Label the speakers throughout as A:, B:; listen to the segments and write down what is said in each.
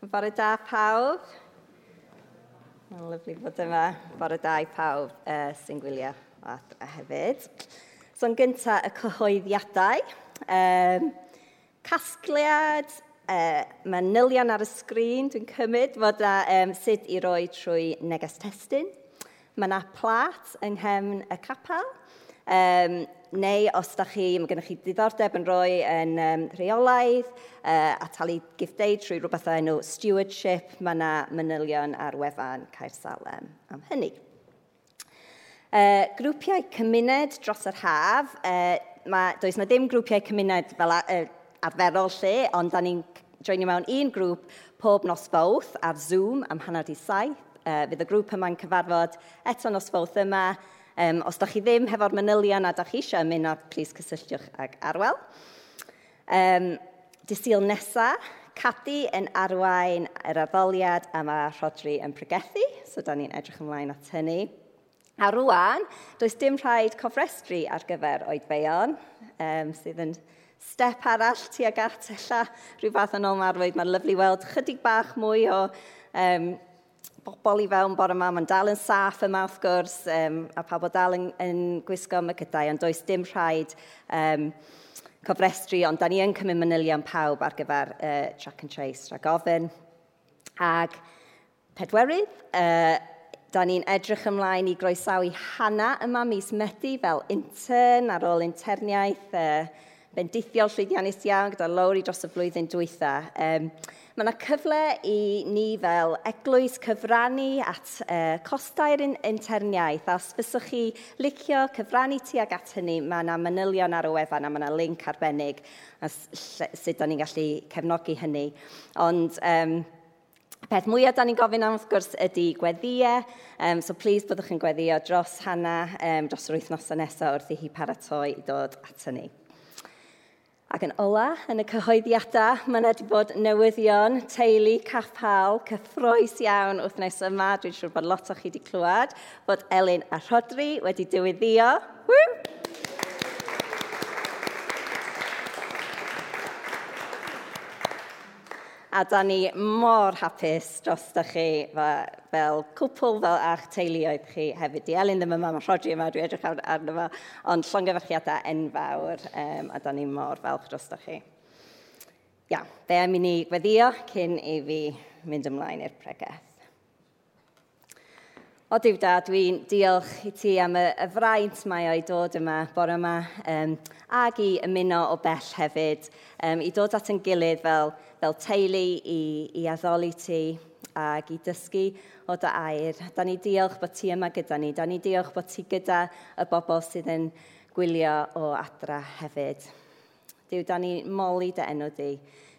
A: Bore da pawb. Mae'n lyflu bod yma. Bore da i pawb uh, sy'n gwylio o adra hefyd. So yn gyntaf y cyhoeddiadau. Um, casgliad, uh, mae nilion ar y sgrin, dwi'n cymryd fod a um, sut i roi trwy neges testyn. Mae yna plat yng nghefn y capel. Um, neu os da chi, mae gennych chi diddordeb yn rhoi yn um, rheolaidd uh, a talu gifdeid trwy rhywbeth o enw stewardship, mae yna manylion ar wefan Caer Salem am hynny. Uh, grwpiau cymuned dros yr haf, uh, mae, does na ddim grwpiau cymuned fel uh, arferol lle, ond da ni'n joinio mewn un grŵp pob nos fawth ar Zoom am hanner di saith. Uh, fydd y grŵp yma'n cyfarfod eto nos fawth yma, Um, os da chi ddim hefo'r manylion a da chi eisiau ymuno, plis cysylltiwch ag arwel. Um, Dysil nesa, Cadi yn arwain yr addoliad a mae Rodri yn pregethu, so da ni'n edrych ymlaen at hynny. A rwan, does dim rhaid cofrestru ar gyfer oedfeion, um, sydd yn step arall tuag at ella rhyw fath yn ôl marwyd. Mae'n lyflu weld chydig bach mwy o um, bobl i fewn bore yma, mae'n dal yn saff yma wrth gwrs, um, a pa bod dal yn, yn gwisgo mycydau, ond does dim rhaid um, cofrestru, ond da ni yn cymryd manylion pawb ar gyfer uh, track and trace, rhag ofyn. Ag pedwerydd, uh, da ni'n edrych ymlaen i groesawu Hana yma mis Medi fel intern ar ôl interniaeth, uh, bendithiol llwyddiannus iawn gyda lawr i dros y flwyddyn dwytha. Um, Mae yna cyfle i ni fel eglwys cyfrannu at uh, costau'r interniaeth a os fyswch chi licio cyfrannu tuag at hynny, mae yna manylion ar y wefan a mae yna link arbennig a sut da ni'n gallu cefnogi hynny. Ond um, peth mwyaf da ni'n gofyn am, wrth gwrs, ydy gweddiau. Um, so, please, byddwch yn gweddio dros hana, um, dros yr wythnosau nesaf wrth i hi paratoi i dod at hynny. Ac yn ola, yn y cyhoeddiadau, mae yna wedi bod newyddion, teulu, capal, cyffroes iawn wythnos yma. Dwi'n siŵr bod lot o chi wedi clywed bod Elin a Rodri wedi diwyddio. Woo! a da ni mor hapus dros da chi fel cwpl fel a'ch teuluoedd chi hefyd. Di Elin ddim yma, mae Rodri yma, dwi edrych arno fo, ond llongyfarchiadau enfawr um, a da ni mor falch dros da chi. Ia, be am i ni gweddio cyn i fi mynd ymlaen i'r pregeth. O diw da, dwi'n diolch i ti am y, y fraint mae o'i dod yma, bore yma, um, ag i ymuno o bell hefyd, um, i dod at yn gilydd fel fel teulu, i, i addoli ti ac i dysgu o dy air. Da ni diolch bod ti yma gyda ni. Da ni diolch bod ti gyda y bobl sydd yn gwylio o adra hefyd. Dyw, da ni moli dy enw di.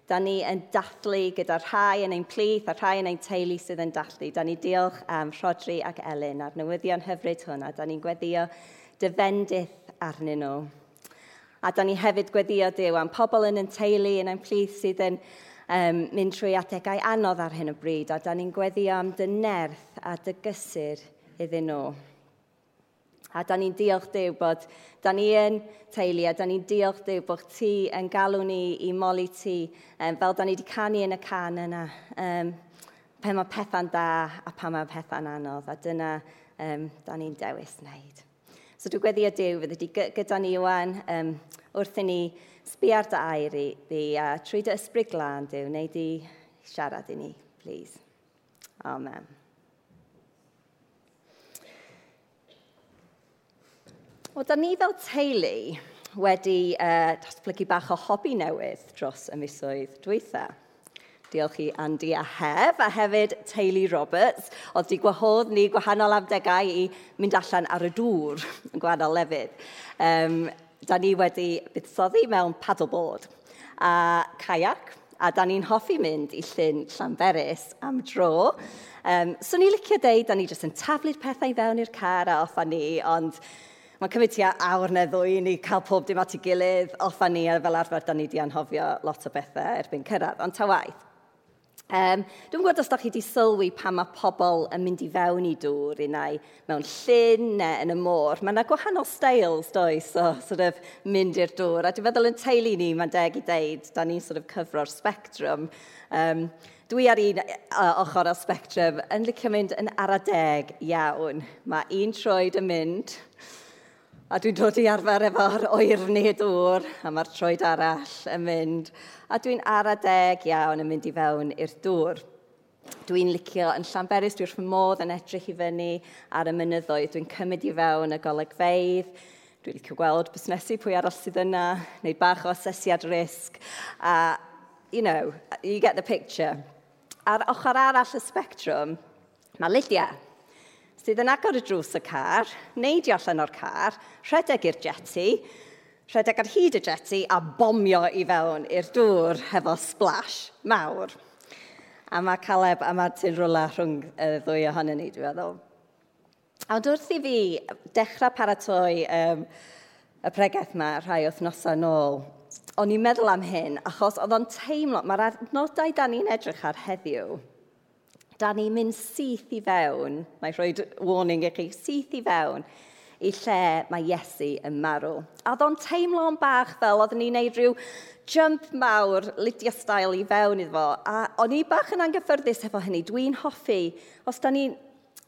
A: Da ni yn dathlu gyda rhai yn ein plith a rhai yn ein teulu sydd yn dathlu. Da ni diolch am Rodri ac Elin a'r newyddion hyfryd hwnna. Da ni'n gweddio dyfendith arnyn nhw. A da ni hefyd gweddio Dyw am pobl yn ein teulu, yn ein plith sydd yn um, mynd trwy adegau anodd ar hyn o bryd, a da ni'n gweddio am dy nerth a dy gysur iddyn nhw. A da ni'n diolch Dyw bod da ni yn teulu a da ni'n diolch Dyw bod ti yn galw ni i moli ti um, fel da ni wedi canu yn y can yna. Um, pe mae pethau'n da a pa mae pethau'n anodd a dyna um, da ni'n dewis wneud. So dwi'n gweddio Dyw fydd wedi gyda ni ywan um, wrth i ni sbi ar dy air i ddi a trwy dy ysbryd glân diw, neu di siarad i ni, please. Amen. O, da ni fel teulu wedi uh, datblygu bach o hobi newydd dros y misoedd dweitha. Diolch i Andy a Hef, a hefyd Teulu Roberts, oedd di gwahodd ni gwahanol amdegau i mynd allan ar y dŵr yn gwahanol lefydd. Um, da ni wedi buddsoddi mewn paddleboard a kayak, a da ni'n hoffi mynd i llyn Llanberis am dro. Um, so ni licio deud, da ni jyst yn taflu'r pethau fewn i'r car a offa ni, ond mae'n cymryd tua awr neu ddwy i ni cael pob dim at ei gilydd, offa ni, a fel arfer, da ni di anhofio lot o bethau erbyn cyrraedd, ond ta waith. Um, dwi'n gwybod os da chi wedi sylwi pa mae pobl yn mynd i fewn i dŵr i mewn llyn neu yn y môr. Mae yna gwahanol styles does o sort of, mynd i'r dŵr. A dwi'n feddwl yn teulu ni, mae'n deg i deud, da ni'n sort of cyfro'r spectrum. Um, dwi ar un ochr o'r spectrum yn licio mynd yn aradeg iawn. Mae un troed yn mynd A dwi'n dod i arfer efo'r oer neu dŵr, a mae'r troed arall yn mynd. A dwi'n ara deg iawn yn mynd i fewn i'r dŵr. Dwi'n licio yn Llanberis, dwi'n wrth modd yn edrych i fyny ar y mynyddoedd. Dwi'n cymryd i fewn y golygfeidd, dwi'n licio gweld busnesu pwy arall sydd yna, neu bach o asesiad risg. A, you know, you get the picture. Ar ochr arall y spectrwm, mae Lydia sydd yn agor y drws y car, neidio allan o'r car, rhedeg i'r jeti, rhedeg ar hyd y jeti a bomio i fewn i'r dŵr hefo splash mawr. A mae Caleb a Martin Rwla rhwng y ddwy ohonyn ni, dwi'n meddwl. A wrth i fi dechrau paratoi um, y pregaeth yma rhai wythnosau nôl, o'n i'n meddwl am hyn achos oedd o'n teimlo, mae'r adnodau da ni'n edrych ar heddiw – da ni'n mynd syth i fewn, mae'n rhoi warning i chi, syth i fewn, i lle mae Iesu yn marw. A oedd o'n teimlo'n bach fel, oedden ni'n neud rhyw jump mawr Lydia style i fewn iddo fo. A o'n i bach yn anghyffyrddus efo hynny. Dwi'n hoffi, os da ni'n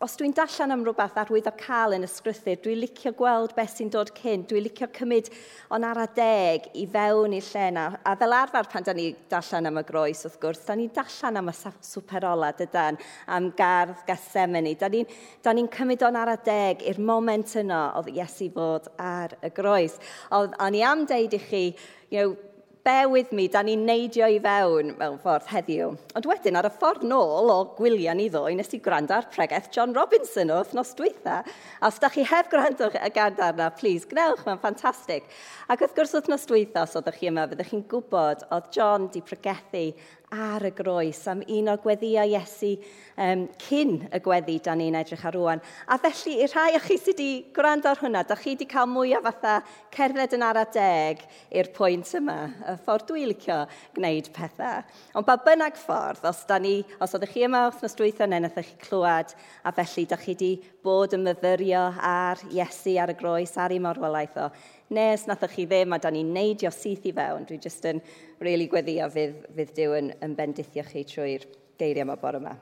A: os dwi'n dallan am rhywbeth arwydd ar cael yn ysgrythyr, dwi'n licio gweld beth sy'n dod cyn, dwi'n licio cymryd on ara deg i fewn i'r lle yna. A fel arfer pan da ni dallan am y groes, wrth gwrs, da ni'n dallan am y superola dydan, am gardd gasemeni. Da ni'n ni, ni cymryd on ara deg i'r moment yno oedd Iesu fod ar y groes. Oedd, o'n i am deud i chi, you know, bear with me, da ni'n neidio i fewn mewn ffordd heddiw. Ond wedyn, ar y ffordd nôl o gwyliau ni ddwy, nes i gwrando ar pregaeth John Robinson o wythnos dwytha. A os da chi heb gwrando y ganddo arna, please, gnewch, mae'n ffantastig. Ac wrth gwrs wythnos dwytha, os oeddech chi yma, fyddech chi'n gwybod oedd John di pregethu ar y groes am un o'r gweddiau Iesu um, cyn y gweddi da ni'n edrych ar rwan. A felly, i rhai o chi sydd wedi gwrando ar hwnna, da chi wedi cael mwy o fatha cerdded yn ara deg i'r pwynt yma, y ffordd dwi'n licio gwneud pethau. Ond ba bynnag ffordd, os, da ni, os oeddech chi yma wythnos dwythio neu nath chi clywed, a felly da chi wedi bod yn myfyrio ar Iesu ar y groes, ar ei morwolaeth o, nes nathach chi ddim a da ni'n neidio syth i fewn. Dwi jyst yn really gweddio fydd, fydd Dyw yn, yn bendithio chi trwy'r geiriau yma bore yma.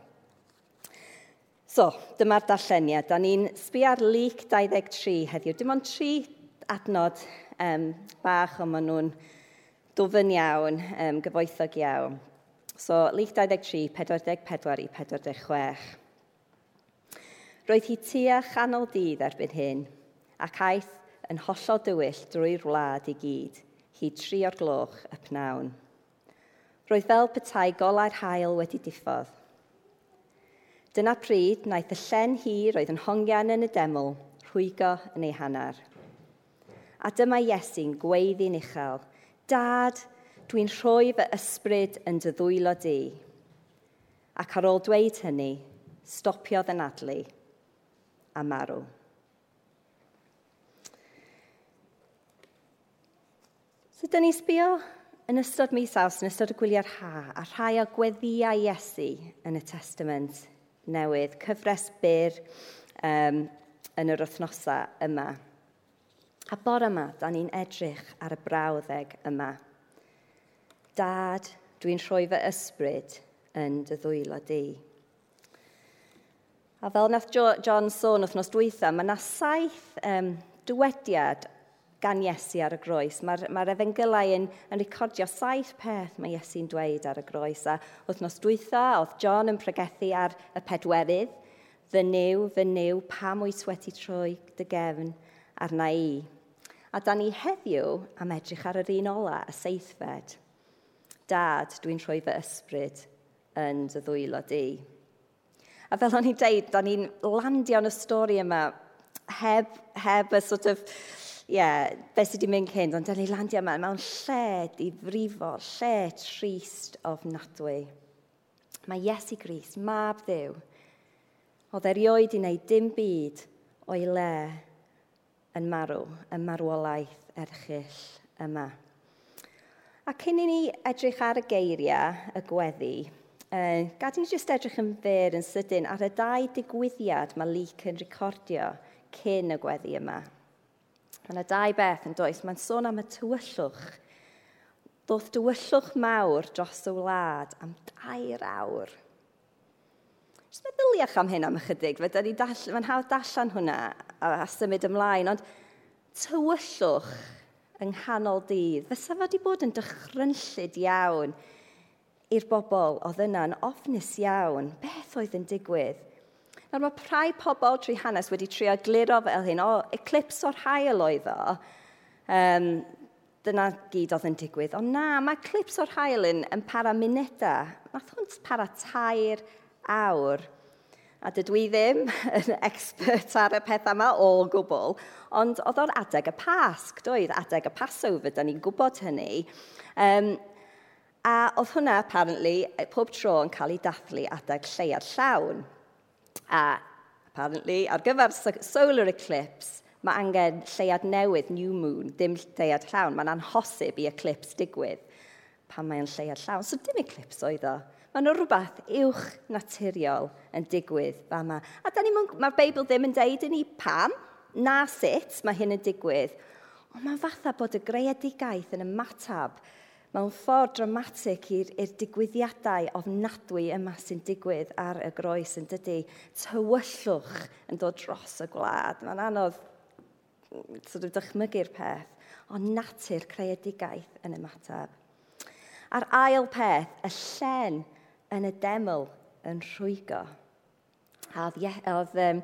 A: So, dyma'r darlleniad. Da ni'n sbi ar lyc 23 heddiw. Dim ond tri adnod um, bach ond maen nhw'n dofyn iawn, um, gyfoethog iawn. So, lyc 23, 44 i 46. Roedd hi tua chanol dydd erbyn hyn, ac aeth yn hollol dywyll drwy'r wlad i gyd, hyd tri o'r gloch y pnawn. Roedd fel petai golau'r hael wedi diffodd. Dyna pryd wnaeth y llen hir oedd yn hongian yn y deml rhwygo yn ei hanner. A dyma Iesu'n gweiddi'n uchel, Dad, dwi'n rhoi fy ysbryd yn dy ddwylo di. Ac ar ôl dweud hynny, stopiodd yn adlu a marw. So dyn ni sbio yn ystod mis aws, yn ystod y gwyliau'r ha, a rhai o gweddiau Iesu yn y testament newydd, cyfres byr um, yn yr wythnosau yma. A bore yma, da ni'n edrych ar y brawddeg yma. Dad, dwi'n rhoi fy ysbryd yn dy ddwylo di. A fel nath John sôn wythnos dwytha, mae yna saith um, dywediad gan Iesu ar y groes. Mae'r ma, r, ma r efengylau yn, yn recordio saith peth mae Iesu'n dweud ar y groes. A wythnos dwytha, oedd John yn pregethu ar y pedwerydd, fy new, fy new, pam wyt wedi troi dy gefn arna i. A da ni heddiw am edrych ar yr un ola, y seithfed. Dad, dwi'n rhoi fy ysbryd yn dy ddwylo di. A fel o'n i'n deud, da ni'n landio yn y stori yma heb, heb y sort of yeah, beth sydd wedi mynd cynt, ond dyn ni landio yma mewn lle difrifo, lle trist ofnadwy. Mae Iesu Gris, mab ddiw, oedd erioed i wneud dim byd o'i le yn marw, y marwolaeth erchill yma. A cyn i ni edrych ar y geiriau, y gweddi, uh, gad i ni jyst edrych yn fyr yn sydyn ar y dau digwyddiad mae Leek yn recordio cyn y gweddi yma. Mae yna dau beth yn does. Mae'n sôn am y tywyllwch. Doedd dywyllwch mawr dros y wlad am dair awr. Jyst meddyliach am hyn am ychydig. Mae'n hawdd dallan hwnna a, a symud ymlaen. Ond tywyllwch yng nghanol dydd. Fysa fod i bod yn dychrynllid iawn i'r bobl oedd yna'n ofnus iawn. Beth oedd yn digwydd? Nawr mae rhai pobl trwy hanes wedi trio gliro fel hyn, o, eclips o'r hael oedd o. Um, dyna gyd oedd yn digwydd. Ond na, mae clips o'r hael yn, yn para munedau. Nath hwnt para tair awr. A dydw i ddim yn expert ar y pethau yma o gwbl, ond oedd o'r adeg y pasg, doedd adeg y Passover, da ni'n gwybod hynny. Um, a oedd hwnna, apparently, e, pob tro yn cael ei dathlu adeg lleiad llawn. A apparently, ar gyfer solar eclipse, mae angen lleiad newydd, new moon, dim lleiad llawn. Mae'n anhosib i eclipse digwydd pan mae'n lleiad llawn. So dim eclipse oedd o. Mae nhw rhywbeth uwch naturiol yn digwydd fa yma. A da ni, mae'r Beibl ddim yn deud i ni pam na sut mae hyn yn digwydd, ond mae'n fatha bod y greadigaeth yn ymatab mewn ffordd dramatig i'r, digwyddiadau ofnadwy yma sy'n digwydd ar y groes yn dydy. Tywyllwch yn dod dros y gwlad. Mae'n anodd mm, sort of dychmygu'r peth, ond natur creadigaeth yn ymateb. A'r ail peth, y llen yn y deml yn rhwygo. A oedd, oedd um,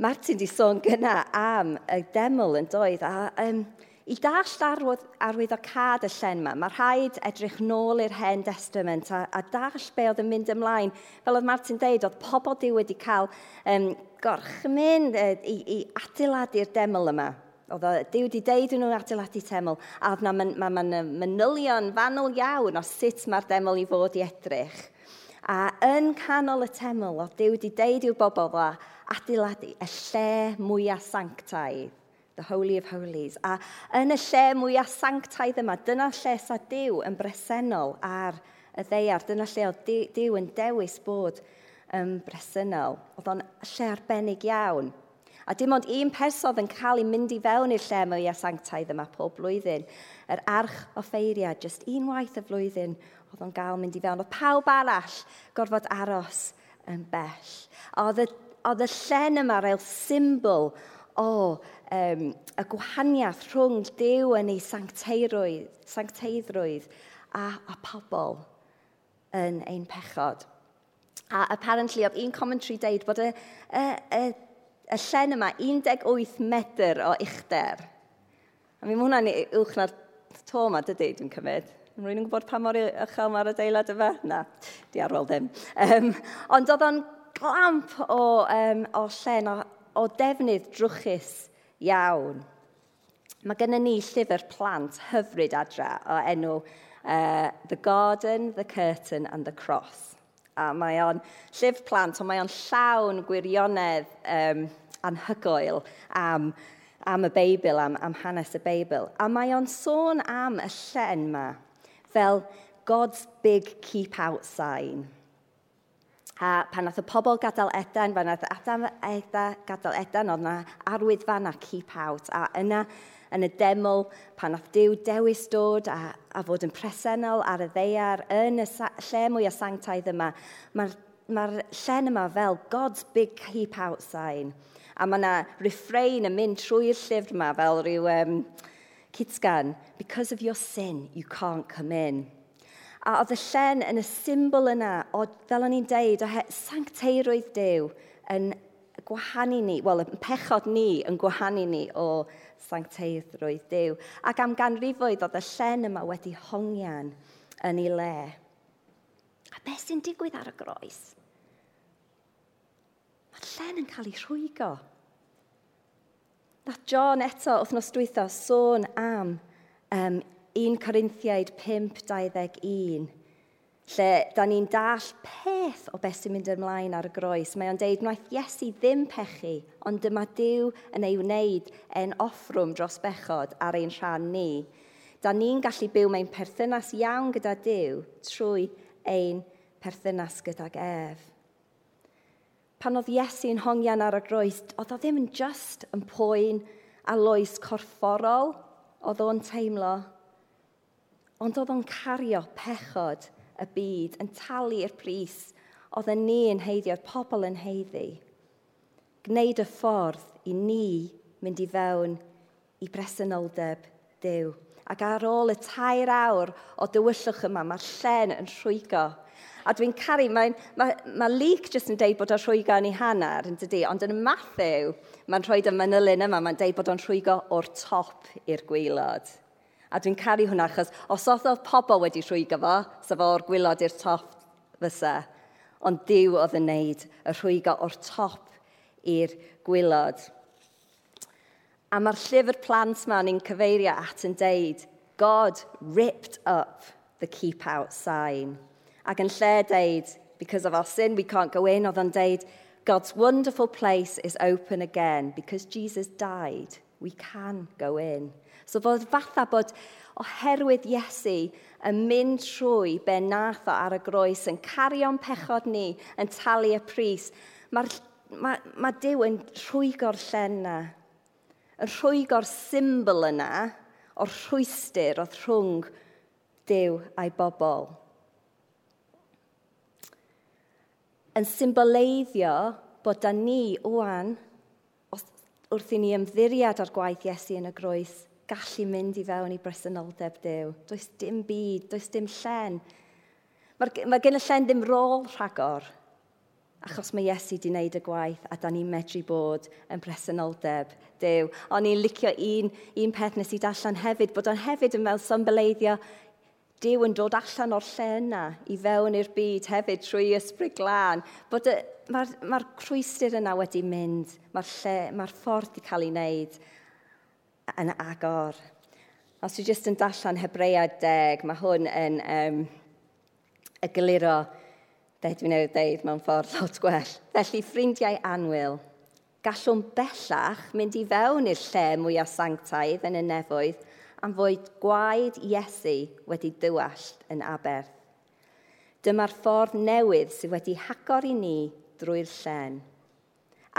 A: Martin di sôn gyna am y deml yn doedd, a um, I dallt arwydd, arwydd o cad y llen yma, mae rhaid edrych nôl i'r hen testament a, a dallt be oedd yn mynd ymlaen. Fel oedd Martin deud, oedd pobl di wedi cael um, gorchmyn uh, i, i adeiladu'r deml yma. Oedd Dyw wedi deud nhw'n adeiladu teml, a oedd yna man, man, man, manylion fanwl iawn o sut mae'r deml i fod i edrych. A yn canol y teml, oedd Dyw wedi deud i'w bobl dda adeiladu y lle mwyaf sanctaidd the Holy of Holies. A yn y lle mwyaf sanctaidd yma, dyna lle sa Dyw yn bresennol ar y ddeiar. Dyna lle oedd Dyw yn dewis bod yn bresennol. Oedd o'n lle arbennig iawn. A dim ond un person yn cael ei mynd i fewn i'r lle mwyaf sanctaidd yma pob blwyddyn. Yr arch o ffeiriau, just unwaith y flwyddyn, oedd o'n gael mynd i fewn. Oedd pawb arall gorfod aros yn bell. Oedd y, oedd y llen yma fel symbol o um, y gwahaniaeth rhwng Dyw yn ei sancteiddrwydd, sancteiddrwydd a, a pobl yn ein pechod. A apparently, oedd un commentary deud bod y, y, y, y llen yma 18 metr o uchder. A mi hwnna'n uwch na'r to yma, dydy, dwi'n cymryd. Yn rwy'n yn gwybod pa mor uchel mae'r adeilad yma? Na, di arwel ddim. Um, ond oedd o'n glamp o, um, o llen o o defnydd drwchus iawn. Mae gennym ni llyfr plant hyfryd adra o enw uh, The Garden, The Curtain and The Cross. A mae o'n llyfr plant, ond mae o'n llawn gwirionedd um, anhygoel am, am y Beibl, am, am hanes y Beibl. A mae o'n sôn am y llen yma fel God's big keep out sign – A pan nath y pobl gadael edan, pan nath Adam edda gadael edan, oedd na arwyddfan a keep out. A yna, yn y deml, pan nath Dyw dewis dod a, a fod yn presennol ar y ddeiar, yn y lle mwy o sanctaidd yma, mae'r mae llen yma fel God's big keep out sign. A mae yna refrain yn mynd trwy'r llyfr yma fel rhyw um, kitscan. Because of your sin, you can't come in. A oedd y llen yn y symbol yna, o, fel o'n i'n deud, o sancteirwydd Dyw yn gwahanu ni, wel, y pechod ni yn gwahanu ni o sancteiddrwydd Dyw. Ac am ganrifoedd oedd y llen yma wedi hongian yn ei le. A beth sy'n digwydd ar y groes? Mae'r llen yn cael ei rhwygo. Nath John eto wythnos dwytho sôn am um, 1 Corinthiaid 5.21, lle da ni'n dall peth o beth sy'n mynd ymlaen ar y groes. Mae o'n deud, wnaeth Iesu ddim pechu, ond dyma Dyw yn ei wneud yn offrwm dros bechod ar ein rhan ni. Da ni'n gallu byw mewn perthynas iawn gyda Dyw trwy ein perthynas gydag ef pan oedd Iesu'n hongian ar y groes, oedd o ddim yn just yn poen a loes corfforol, oedd o'n teimlo ond oedd o'n cario pechod y byd yn talu'r pris oedd yn ni yn heiddi, oedd pobl yn heiddi. Gwneud y ffordd i ni mynd i fewn i bresenoldeb Dyw. Ac ar ôl y tair awr o dywyllwch yma, mae'r llen yn rhwygo. A dwi'n caru, mae, mae, mae Luke jyst yn deud bod o'n rhwygo yn ei hanner, yn dydy, ond yn Matthew, mae'n rhoi y manylun yma, mae'n deud bod o'n rhwygo o'r top i'r gwylod. A dwi'n caru hwnna, achos os oedd pobl wedi rhwygo fo, sef o'r gwylod i'r top fysa, ond diw oedd yn neud y rhwygo o'r top i'r gwylod. A mae'r llyfr plant ma'n i'n cyfeirio at yn deud, God ripped up the keep out sign. Ac yn lle deud, because of our sin we can't go in, oedd yn deud, God's wonderful place is open again because Jesus died. We can go in. So fod fatha bod oherwydd Iesu yn mynd trwy be nath o ar y groes, yn cario'n pechod ni, yn talu y pris, mae'r mae, mae Dyw yn rhwygo'r llen yna, yn rhwygo'r symbol yna o'r rhwystyr oedd rhwng Dyw a'i bobl. Yn symboleiddio bod da ni wwan wrth i ni ymddiriad ar gwaith Iesu yn y groes, gallu mynd i fewn i bresenoldeb Dyw. Does dim byd, does dim llen. Mae, mae gen y llen ddim rôl rhagor, achos mae Iesu wedi wneud y gwaith a da ni'n medru bod yn presenoldeb Dyw. O'n i'n licio un, un peth nes i dallan hefyd, bod o'n hefyd yn meddwl symboleiddio Dyw yn dod allan o'r lle yna i fewn i'r byd hefyd trwy ysbryd glân. Mae'r ma, crwystyr yna wedi mynd, mae'r ma, ma ffordd wedi cael ei wneud yn agor. Os dwi jyst yn dallan Hebrea 10, mae hwn yn um, y egluro be dwi'n ei ddeud mewn ffordd lot gwell. Felly, ffrindiau anwyl, gallwn bellach mynd i fewn i'r lle mwyaf sanctaidd yn y nefoedd am fod gwaed Iesu wedi dywallt yn aberth. Dyma'r ffordd newydd sydd wedi hagor i ni drwy'r llen.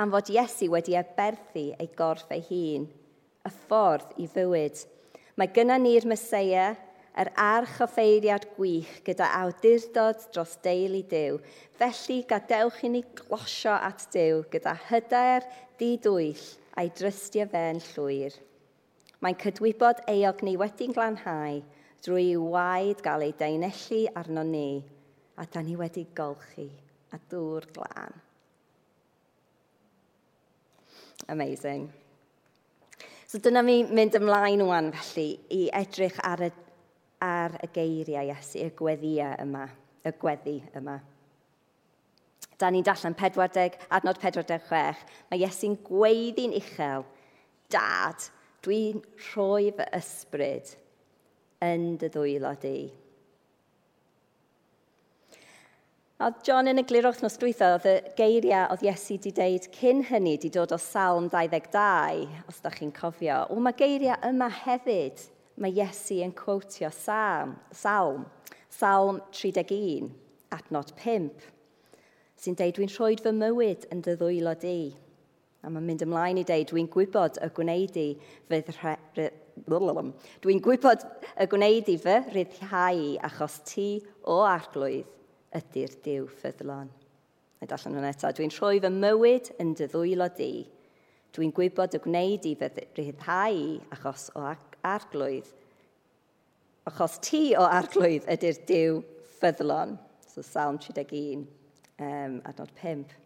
A: Am fod Iesu wedi aberthu ei gorff ei hun – y ffordd i fywyd. Mae gyna ni'r Mesoea, yr archoffeiriad gwych gyda awdurdod dros deulu Dyw. Felly gadewch i ni glosio at Dyw gyda hyder didwyll a'i drystio fe'n llwyr. Mae'n cydwybod eog ni wedi'n glanhau drwy waed gael ei deinellu arno ni, a da ni wedi golchi a dŵr glân. Amazing. So dyna mi mynd ymlaen o'n felly i edrych ar y, ar y geiriau Iesu, y gweddiau yma, y gweddi yma. Da ni'n dallan 40, adnod 46. Mae Iesu'n gweiddi'n uchel. Dad, dwi'n rhoi fy ysbryd yn dy ddwylo di. A John yn y glir wythnos dwytho, oedd y geiriau oedd Iesu wedi deud cyn hynny wedi dod o salm 22, os da chi'n cofio. O, mae geiriau yma hefyd. Mae Iesu yn quotio salm, salm, salm 31, adnod 5, sy'n deud dwi'n rhoi fy mywyd yn dy ddwylo di. A mae'n mynd ymlaen i deud, dwi'n gwybod y gwneud i fydd Dwi'n gwybod y gwneud i fy rhyddhau achos ti o arglwydd ydy'r diw ffyddlon. A dallan nhw'n eto, dwi'n rhoi fy mywyd yn dy ddwylo di. Dwi'n gwybod y gwneud i fy rhyddhau achos o arglwydd. Achos ti o arglwydd ydy'r diw ffyddlon. So, Salm 31, um, adnod 5.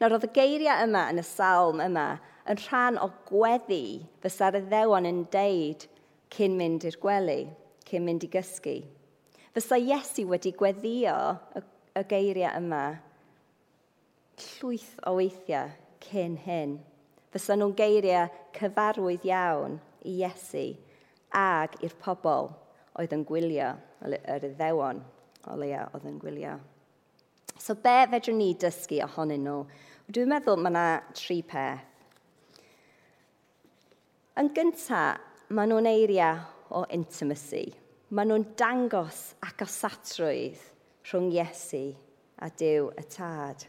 A: Nawr, oedd y geiriau yma yn y salm yma yn rhan o gweddi fysa'r ddewan yn deud cyn mynd i'r gwely, cyn mynd i gysgu. Fysa Iesu wedi gweddio y, y geiriau yma llwyth o weithiau cyn hyn. Fysa nhw'n geiriau cyfarwydd iawn i Iesu ag i'r pobl oedd yn gwylio yr iddewon o leia oedd yn gwylio. So be fedrwn ni dysgu ohonyn nhw? Dwi'n meddwl mae yna tri peth. Yn gyntaf, maen nhw'n eiriau o intimacy maen nhw'n dangos ac osatrwydd rhwng Iesu a Dyw y Tad.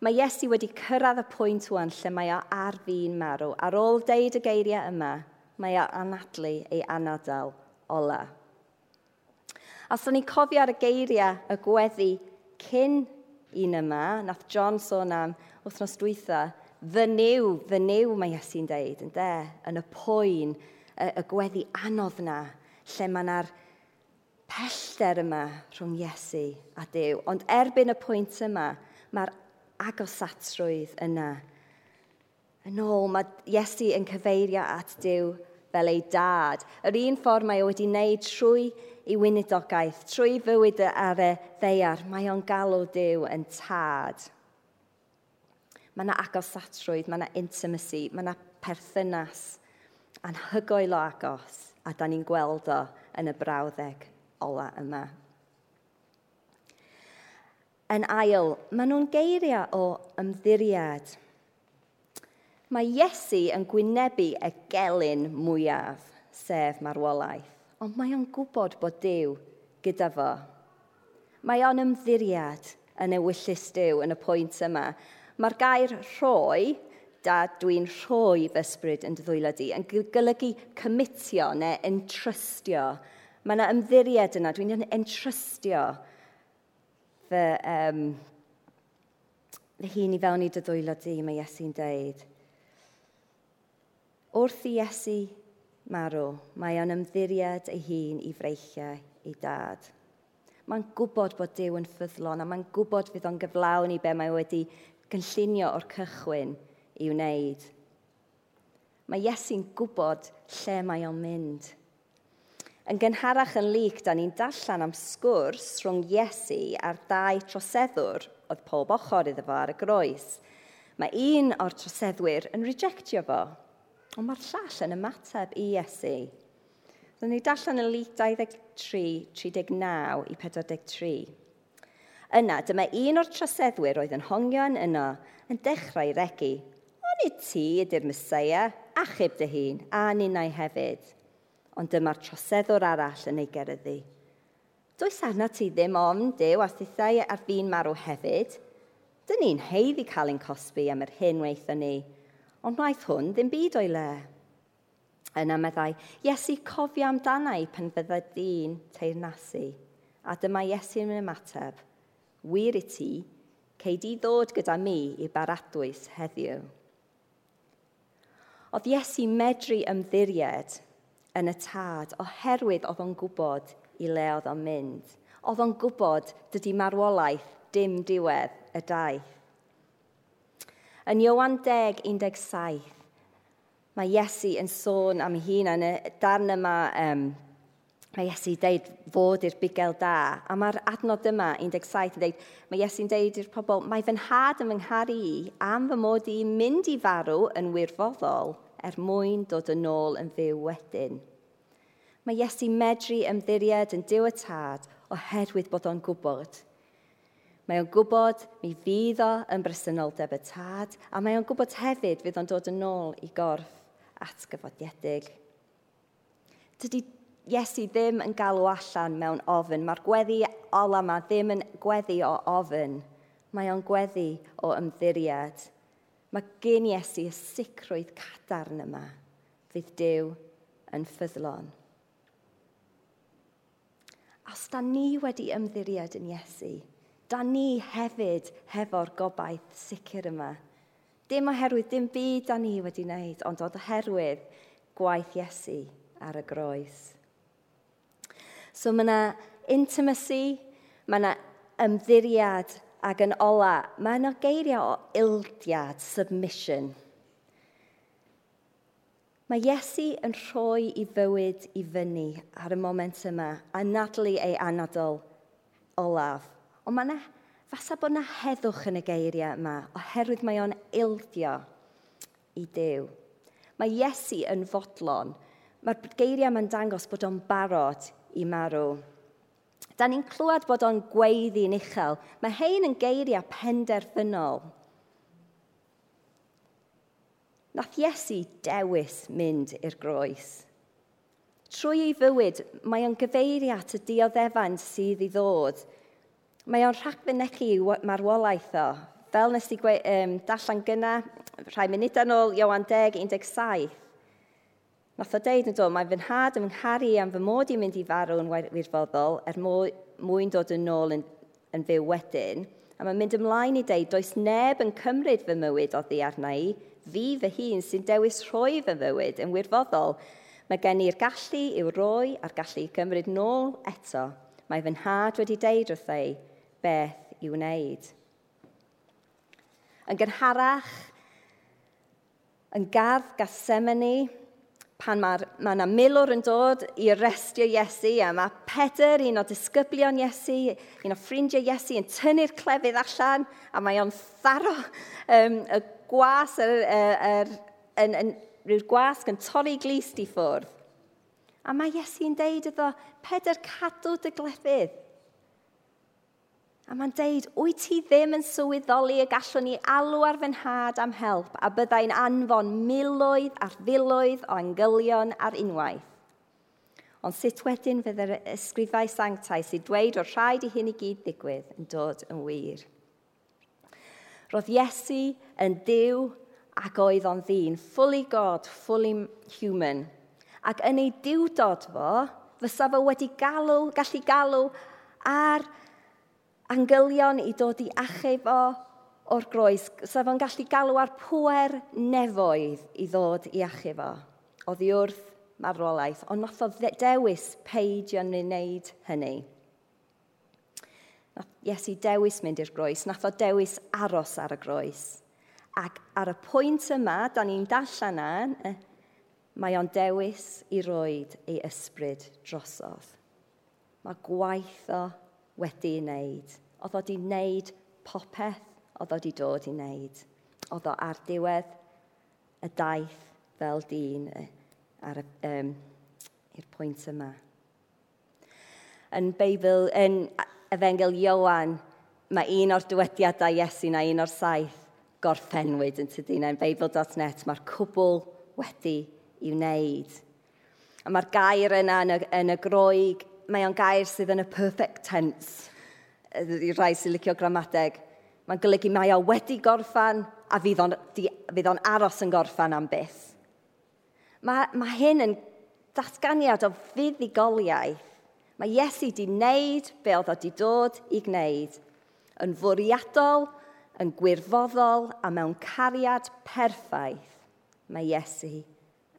A: Mae Iesu wedi cyrraedd y pwynt wan lle mae o ar fi'n marw. Ar ôl deud y geiriau yma, mae o anadlu ei anadal ola. Os o'n i'n cofio ar y geiriau y gweddi cyn un yma, nath John sôn am wythnos dwytha, fy niw, fy niw mae Iesu'n deud, yn de, yn y poen, y, y gweddi anodd na, lle mae yna'r pellter yma rhwng Iesu a Dyw. Ond erbyn y pwynt yma, mae'r agosatrwydd yna. Yn ôl, mae Iesu yn cyfeirio at Dyw fel ei dad. Yr un ffordd mae o wedi wneud trwy ei wynidogaeth, trwy fywyd ar y ddeiar, mae o'n galw Dyw yn tad. Mae yna agosatrwydd, mae yna intimacy, mae yna perthynas anhygoel o agos a da ni'n gweld o yn y brawddeg ola yma. Yn ail, maen nhw'n geiriau o ymddiriad. Mae Iesu yn gwynebu y gelyn mwyaf, sef marwolaeth, ond mae o'n gwybod bod Dyw gyda fo. Mae o'n ymddiriad yn ewyllus Dyw yn y pwynt yma. Mae'r gair rhoi dad dwi'n rhoi fy ysbryd yn dy ddwylo di, yn golygu cymitio neu entrystio. Mae yna ymddiried yna, dwi'n entrystio fy, um, fy hun i fewn i dy ddwylo di, mae Iesu'n deud. Wrth i Iesu marw, mae o'n ymddiried ei hun i freichiau ei dad. Mae'n gwybod bod Dyw yn ffyddlon a mae'n gwybod fydd o'n gyflawn i be mae wedi gynllunio o'r cychwyn – i wneud. Mae Iesu'n gwybod lle mae o'n mynd. Yn gynharach yn lyc, da ni'n darllen am sgwrs rhwng Iesu a'r dau troseddwr oedd pob ochr iddo fo ar y groes. Mae un o'r troseddwyr yn rejectio fo, ond mae'r llall yn ymateb i Iesu. Dyna ni darllen yn lyg 23, 39 i 43. Yna, dyma un o'r troseddwyr oedd yn hongion yno yn dechrau regu nid ti ydy'r Mesoea, achub dy hun, a ninnau hefyd. Ond dyma'r troseddwr arall yn ei gerddi. Does arna ti ddim ond dew a thithau ar fi'n marw hefyd. Dyn ni'n heidd i cael ein cosbi am yr hyn weithio ni, ond wnaeth hwn ddim byd o'i le. Yna meddai, Iesu cofio amdanau pan fydda dyn teirnasu, a dyma Iesu'n ymateb, wir i ti, cei di ddod gyda mi i baradwys heddiw. Oedd Iesu medru ymddiried yn y tad oherwydd oedd o'n gwybod i le oedd o'n mynd. Oedd o'n gwybod dydy marwolaeth dim diwedd y daith. Yn Iowan 10, 17, mae Iesu yn sôn am hun yn y darn yma um, Mae Iesu'n dweud fod i'r bigel da. A mae'r adnod yma, 17, yn dweud, mae Iesu'n dweud i'r pobl, mae fy nhad yn fy ngharu i am fy mod i mynd i farw yn wirfoddol er mwyn dod yn ôl yn fyw wedyn. Mae Iesu medru ymddiried yn diw y tad oherwydd bod o'n gwybod. Mae o'n gwybod mi fydd o yn bresenoldeb y tad, a mae o'n gwybod hefyd fydd o'n dod yn ôl i gorff atgyfodiedig. Dydy Iesu ddim yn galw allan mewn ofyn. Mae'r gweddi ola yma ddim yn gweddi o ofyn. Mae o'n gweddi o ymddiried. Mae gen Iesu y sicrwydd cadarn yma. Fydd Dyw yn ffyddlon. Os da ni wedi ymddiried yn Iesu, da ni hefyd hefo'r gobaith sicr yma. Dim oherwydd dim byd da ni wedi wneud, ond oedd oherwydd gwaith Iesu ar y groes. So mae yna intimacy, mae yna ymddiriad Ac yn ola, mae yna geiriau o ildiad, submission. Mae Iesu yn rhoi i fywyd i fyny ar y moment yma a nadlu ei anadol olaf. Ond mae yna, fasa bod yna heddwch yn y geiriau yma oherwydd mae o'n ildio i Dyw. Mae Iesu yn fodlon. Mae'r geiriau yma'n dangos bod o'n barod i marw. Da ni'n clywed bod o'n gweiddi'n uchel. Mae hein yn geiriau penderfynol. Nath Iesu dewis mynd i'r groes. Trwy ei fywyd, mae o'n gyfeirio at y dioddefan sydd i ddod. Mae o'n rhagfynechu marwolaeth o. Fel nes i um, darllen gyna, rhai munud yn ôl, Iowan 10, 17. Nath o deud yn dod, mae fy nhad yn ngharu am fy mod i'n mynd i farw yn wirfoddol er mwyn dod yn ôl yn, yn fyw wedyn. A mae'n mynd ymlaen i deud, does neb yn cymryd fy mywyd o ddi arna i, fi fy hun sy'n dewis rhoi fy mywyd yn wirfoddol. Mae gen i'r gallu i'w roi a'r gallu i gymryd nôl eto. Mae fy nhad wedi deud wrth ei beth i wneud. Yn gynharach, yn gardd Gasemeni, pan mae ma yna milwr yn dod i arrestio Iesu a mae Peder, un o disgyblion Iesu, un o ffrindiau Iesu yn tynnu'r clefydd allan a mae o'n tharo um, y gwas, yr, yr, yr, yn, yn, rhyw gwasg yn torri glist i ffwrdd. A mae Iesu'n deud iddo, Peder cadw dy glefydd. A mae'n deud, wyt ti ddim yn sylweddoli y gallwn ni alw ar fy nhad am help a byddai'n anfon miloedd ar filoedd o angylion ar unwaith. Ond sut wedyn fyddai'r ysgrifau sanctau sydd dweud o'r rhaid i hyn i gyd ddigwydd yn dod yn wir. Roedd Iesu yn diw ac oedd o'n ddyn, fully God, fully human. Ac yn ei diwdod fo, fysa fo wedi galw, gallu galw ar angylion i dod i achub o o'r groes. Sef o'n gallu galw ar pwer nefoedd i ddod i achub o. Oddi wrth marwolaeth, ond nath o dewis peidio ni wneud hynny. Nath Iesu dewis mynd i'r groes, nath o dewis aros ar y groes. Ac ar y pwynt yma, da ni'n dallan na, mae o'n dewis i roed ei ysbryd drosodd. Mae gwaith o wedi ei wneud. Oedd o wedi wneud popeth oedd o wedi dod i wneud. Oedd o ar diwedd y daith fel dyn ar y, um, i'r pwynt yma. Yn Beibl, yn Efengel Iowan, mae un o'r dywediadau Iesu na un o'r saith gorffenwyd yn tydyn. Yn beibl.net. Mae'r cwbl wedi i'w wneud. A mae'r gair yna yn y, yn y groeg mae o'n gair sydd yn y perfect tense, i rai sy'n licio gramadeg. Mae'n golygu mae o wedi gorffan a fydd o'n, fydd on aros yn gorffan am byth. Mae, mae hyn yn datganiad o fuddigoliaeth. Mae Iesu wedi wneud be oedd o wedi dod i gwneud. Yn fwriadol, yn gwirfoddol a mewn cariad perffaith, mae Iesu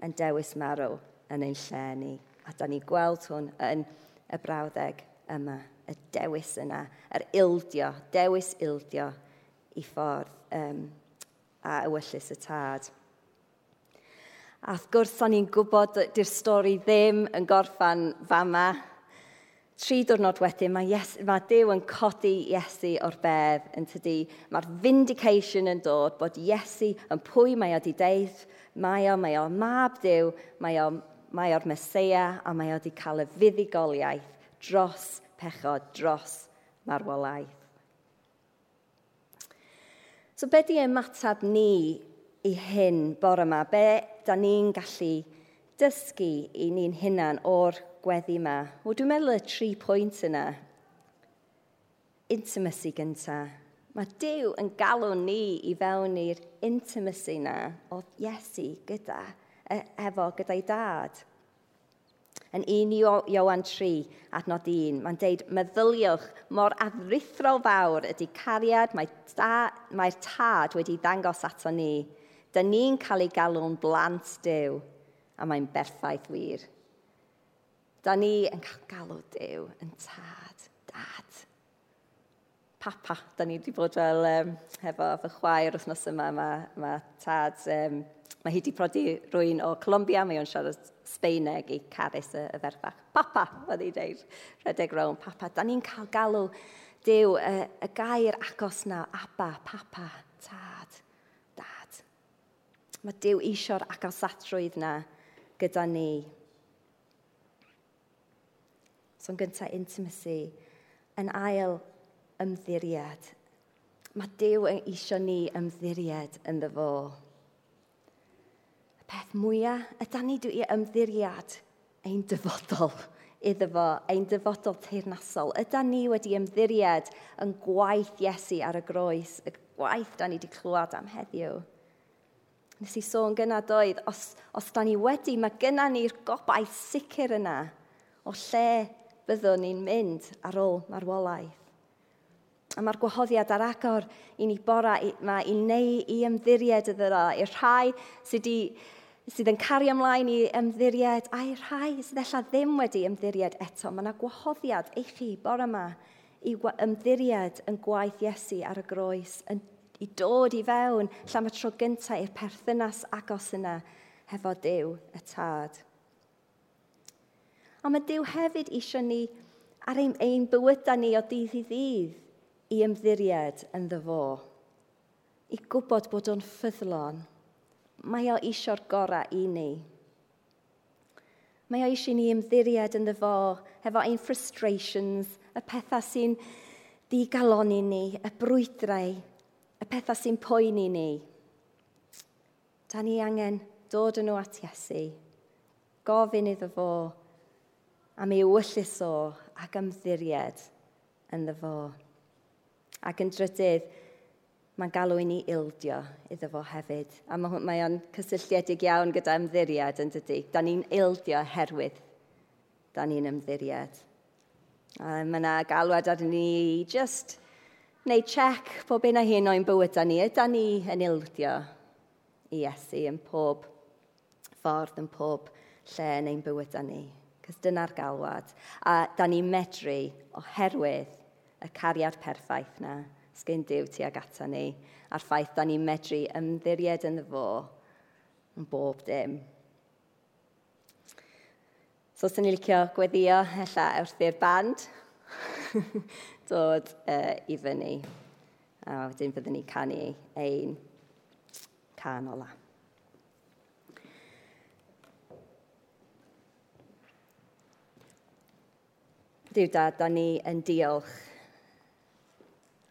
A: yn dewis marw yn ein lle ni. A da ni gweld hwn yn y brawddeg yma, y dewis yna, yr ildio, dewis ildio i ffordd um, a ewyllus y tad. A wrth gwrs, o'n i'n gwybod di'r stori ddim yn gorffan fama. Tri diwrnod wedyn, mae, yes, mae Dyw yn codi Iesu o'r bedd yn tydi. Mae'r vindication yn dod bod Iesu yn pwy mae o di deud, mae o, mae o mab Dyw, mae o mae o'r Mesoea a mae o wedi cael y fuddugoliaeth dros pechod, dros marwolaeth. So be di ymateb ni i hyn bore yma? Be da ni'n gallu dysgu i ni'n hunan o'r gweddi yma? Wel, dwi'n meddwl y tri pwynt yna. Intimacy gyntaf. Mae Dyw yn galw ni i fewn i'r intimacy yna o Iesu gyda E- efo gyda'i dad. Yn 1 Iowan 3, adnod 1, mae'n deud, meddyliwch mor addrithro fawr ydy cariad mae'r ta, mae tad wedi ddangos ato ni. Dyn ni'n cael ei galw'n blant dew, a mae'n berffaith wir. Da ni yn cael galw dew yn tad, dad. Papa, da ni wedi bod fel, um, efo fy chwaer wythnos yma, mae ma tad um, Mae hi wedi prodi rwy'n o Colombia, mae o'n siarad Sbeineg i Caris y, y ferfach. Papa, oedd hi'n dweud, rhedeg rown, papa. Da ni'n cael galw Dyw, y, y gair agos na, aba, papa, tad, dad. Mae Dyw eisiau'r agosatrwydd na gyda ni. So'n gyntaf, intimacy. Yn ail, ymddiried. Mae Dyw eisiau ni ymddiried yn ddyfo peth mwyaf ydan ni dwi ymddiriad ein dyfodol iddo fo, ein dyfodol teirnasol. Ydan ni wedi ymddiriad yn gwaith Iesu ar y groes, y gwaith da ni wedi clywed am heddiw. Nes i sôn gyna doedd, os, os da ni wedi, mae gyna ni'r gobaith sicr yna o lle byddwn ni'n mynd ar ôl marwolaeth. A mae'r gwahoddiad ar agor i ni bora yma i neu i ymddiried iddo dda, i'r rhai sydd, i, sydd yn cario ymlaen i ymddiried, a'i rhai sydd efallai ddim wedi ymddiried eto. Mae yna gwahoddiad i chi bora yma i ymddiried yn gwaith Iesu ar y groes, yn, i dod i fewn lle mae tro gyntaf i'r perthynas agos yna hefo Dyw y tad. Ond mae Dyw hefyd eisiau ni ar ein, ein bywydau ni o dydd i ddydd i ymddiried yn ddyfo, i gwybod bod o'n ffyddlon, mae o eisiau'r gorau i ni. Mae o eisiau ni ymddiried yn ddyfo hefo ein frustrations, y pethau sy'n digalon i ni, y brwydrau, y pethau sy'n poeni ni. Da ni angen dod yn nhw at Iesu, gofyn iddo fo am ei wyllus o ac ymddiried yn ddyfo. Ac yn drydydd, mae'n galw i ni ildio iddo fo hefyd. A mae, mae o'n cysylltiedig iawn gyda ymddiriad yn dydy. Da ni'n ildio herwydd. Da ni'n ymddiriad. A mae yna galwad ar ni just neu check pob un a hyn o'n bywyda ni. Yda ni yn ildio i Iesu yn pob ffordd, yn pob lle neu'n bywyda ni. Cys dyna'r galwad. A da ni'n medru oherwydd y cariad perffaith na sgyn Dyw tuag ata ni, a'r ffaith da ni'n medru ymddiried yn fo yn bob dim. So, sy'n ni'n licio gweddio hella wrth i'r band dod uh, i fyny. A wedyn byddwn ni canu ein can ola. Dyw dad, da ni yn diolch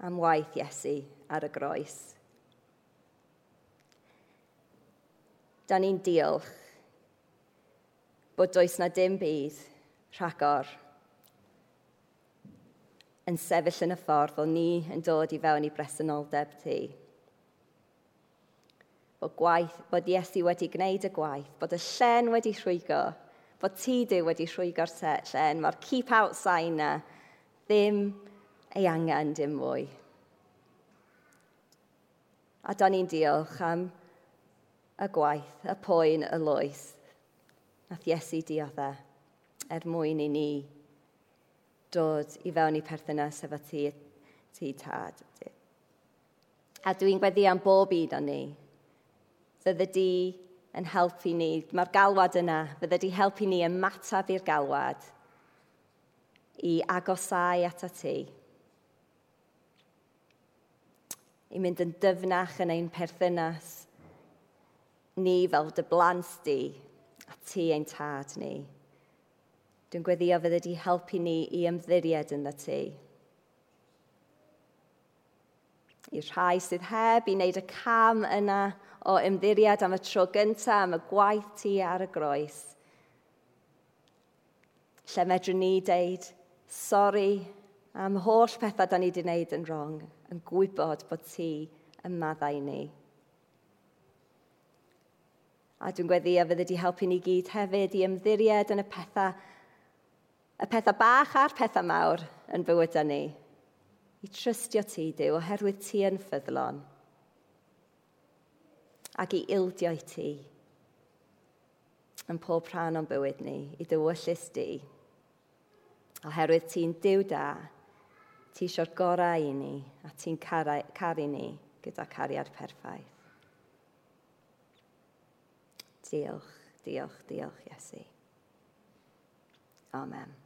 A: am waith Iesu ar y groes. Da ni'n diolch bod does na dim byd rhagor yn sefyll yn y ffordd fel ni yn dod i fewn i bresenoldeb ti. Bod, gwaith, bod Iesu wedi gwneud y gwaith, bod y llen wedi rhwygo, bod ti di wedi rhwygo'r llen, mae'r keep out sign na ddim ei angen dim mwy. A da ni'n diolch am y gwaith, y poen, y loes. Nath Iesu diodde er mwyn i ni dod i fewn i perthynas efo ti, ti tad. A dwi'n gweddi am bob un o'n ni. Fydde di yn helpu ni, mae'r galwad yna, fydde di helpu ni ymatab i'r galwad i agosau at y ti. i mynd yn dyfnach yn ein perthynas ni fel dy blant di a ti ein tad ni. Dwi'n gweddio fydde di helpu ni i ymddiried yn dda ti. I rhai sydd heb i wneud y cam yna o ymddiried am y tro gyntaf am y gwaith ti ar y groes. Lle medrwn ni deud, sori am holl pethau da ni wedi wneud yn wrong yn gwybod bod ti yn maddau ni. A dwi'n gweddi a fydde di helpu ni gyd hefyd i ymddiried yn y pethau, y pethau bach a'r pethau mawr yn bywydau ni. I trystio ti, Dyw, oherwydd ti yn ffyddlon. Ac i ildio i ti yn pob rhan o'n bywyd ni, i dywyllus di. Oherwydd ti'n Dyw da, ti eisiau'r gorau i ni a ti'n caru ni gyda cariad perffaith. Diolch, diolch, diolch, Iesu. Amen.